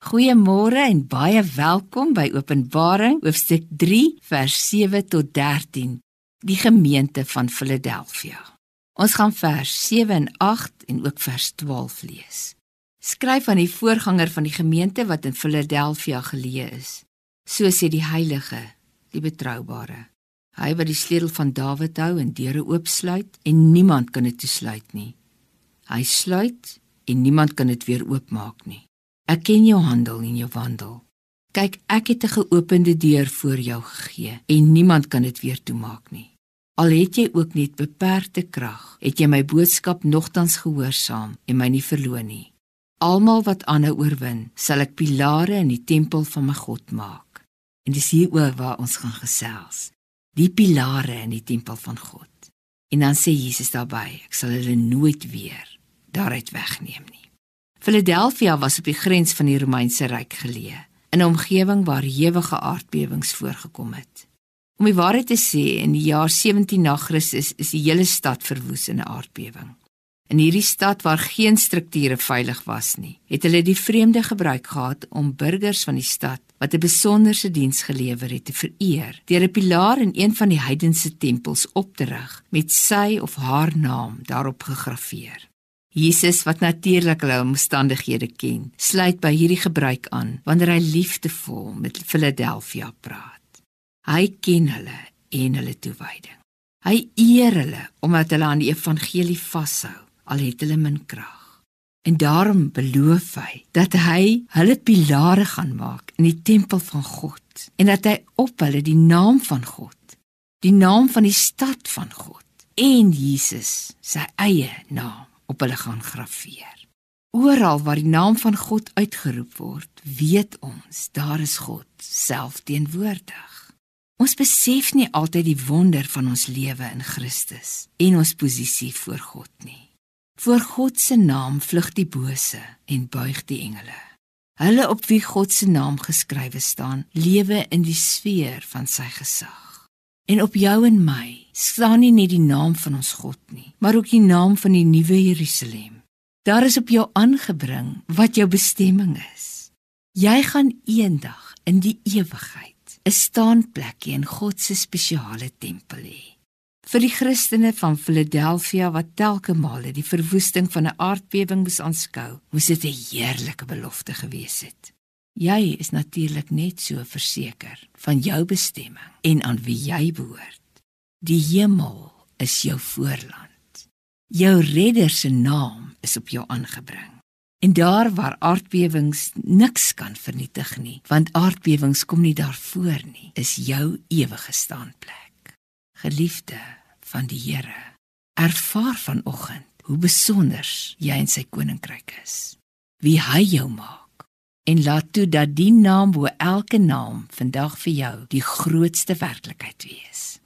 Goeiemôre en baie welkom by Openbaring hoofstuk 3 vers 7 tot 13. Die gemeente van Philadelphia. Ons gaan vers 7 en 8 en ook vers 12 lees. Skryf aan die voorganger van die gemeente wat in Philadelphia geleë is. So sê die heilige, die betroubare. Hy wat die sleutel van Dawid hou en deure oopsluit en niemand kan dit toesluit nie. Hy sluit en niemand kan dit weer oopmaak nie. Ek ken jou handel en jou wandel. Kyk, ek het 'n geopende deur voor jou gegee en niemand kan dit weer toemaak nie. Al het jy ook net beperkte krag, het jy my boodskap nogtans gehoorsaam en my nie verloon nie. Almal wat aanhou oorwin, sal ek pilare in die tempel van my God maak. En dis hieroor waar ons gaan gesels. Die pilare in die tempel van God. En dan sê Jesus daarby, ek sal hulle nooit weer daaruit wegneem nie. Philadelphia was op die grens van die Romeinse ryk geleë, in 'n omgewing waar ewige aardbewings voorgekom het. Om die waarheid te sê, in die jaar 17 na Christus is die hele stad verwoes in 'n aardbewing. In hierdie stad waar geen strukture veilig was nie, het hulle die vreemde gebruik gehad om burgers van die stad wat 'n besonderse diens gelewer het te vereer deur 'n pilaar in een van die heidense tempels op te rig met sy of haar naam daarop gegraveer. Jesus wat natuurlik hulle omstandighede ken, sluit by hierdie gebruik aan wanneer hy liefdevol met Philadelphia praat. Hy ken hulle en hulle toewyding. Hy eer hulle omdat hulle aan die evangelie vashou al het hulle min krag. En daarom beloof hy dat hy hulle pilare gaan maak in die tempel van God en dat hy op hulle die naam van God, die naam van die stad van God en Jesus sy eie naam op hulle gaan graweer. Oral waar die naam van God uitgeroep word, weet ons daar is God self teenwoordig. Ons besef nie altyd die wonder van ons lewe in Christus en ons posisie voor God nie. Voor God se naam vlug die bose en buig die engele. Hulle op wie God se naam geskrywe staan, lewe in die sfeer van sy gesag. En op jou en my staan nie net die naam van ons God nie, maar ook die naam van die nuwe Jerusalem. Daar is op jou aangebring wat jou bestemming is. Jy gaan eendag in die ewigheid 'n staanplekkie in God se spesiale tempel hê. Vir die Christene van Philadelphia wat telke male die verwoesting van 'n aardbewing moes aanskou, moes dit 'n heerlike belofte gewees het. Jy is natuurlik net so verseker van jou bestemming en aan wie jy behoort. Die hemel is jou voorland. Jou redder se naam is op jou aangebring. En daar waar aardbewings niks kan vernietig nie, want aardbewings kom nie daarvoor nie, is jou ewige staanplek. Geliefde van die Here, ervaar vanoggend hoe besonder jy in sy koninkryk is. Wie hy jou maak en laat toe dat die naam bo elke naam vandag vir jou die grootste werklikheid wees.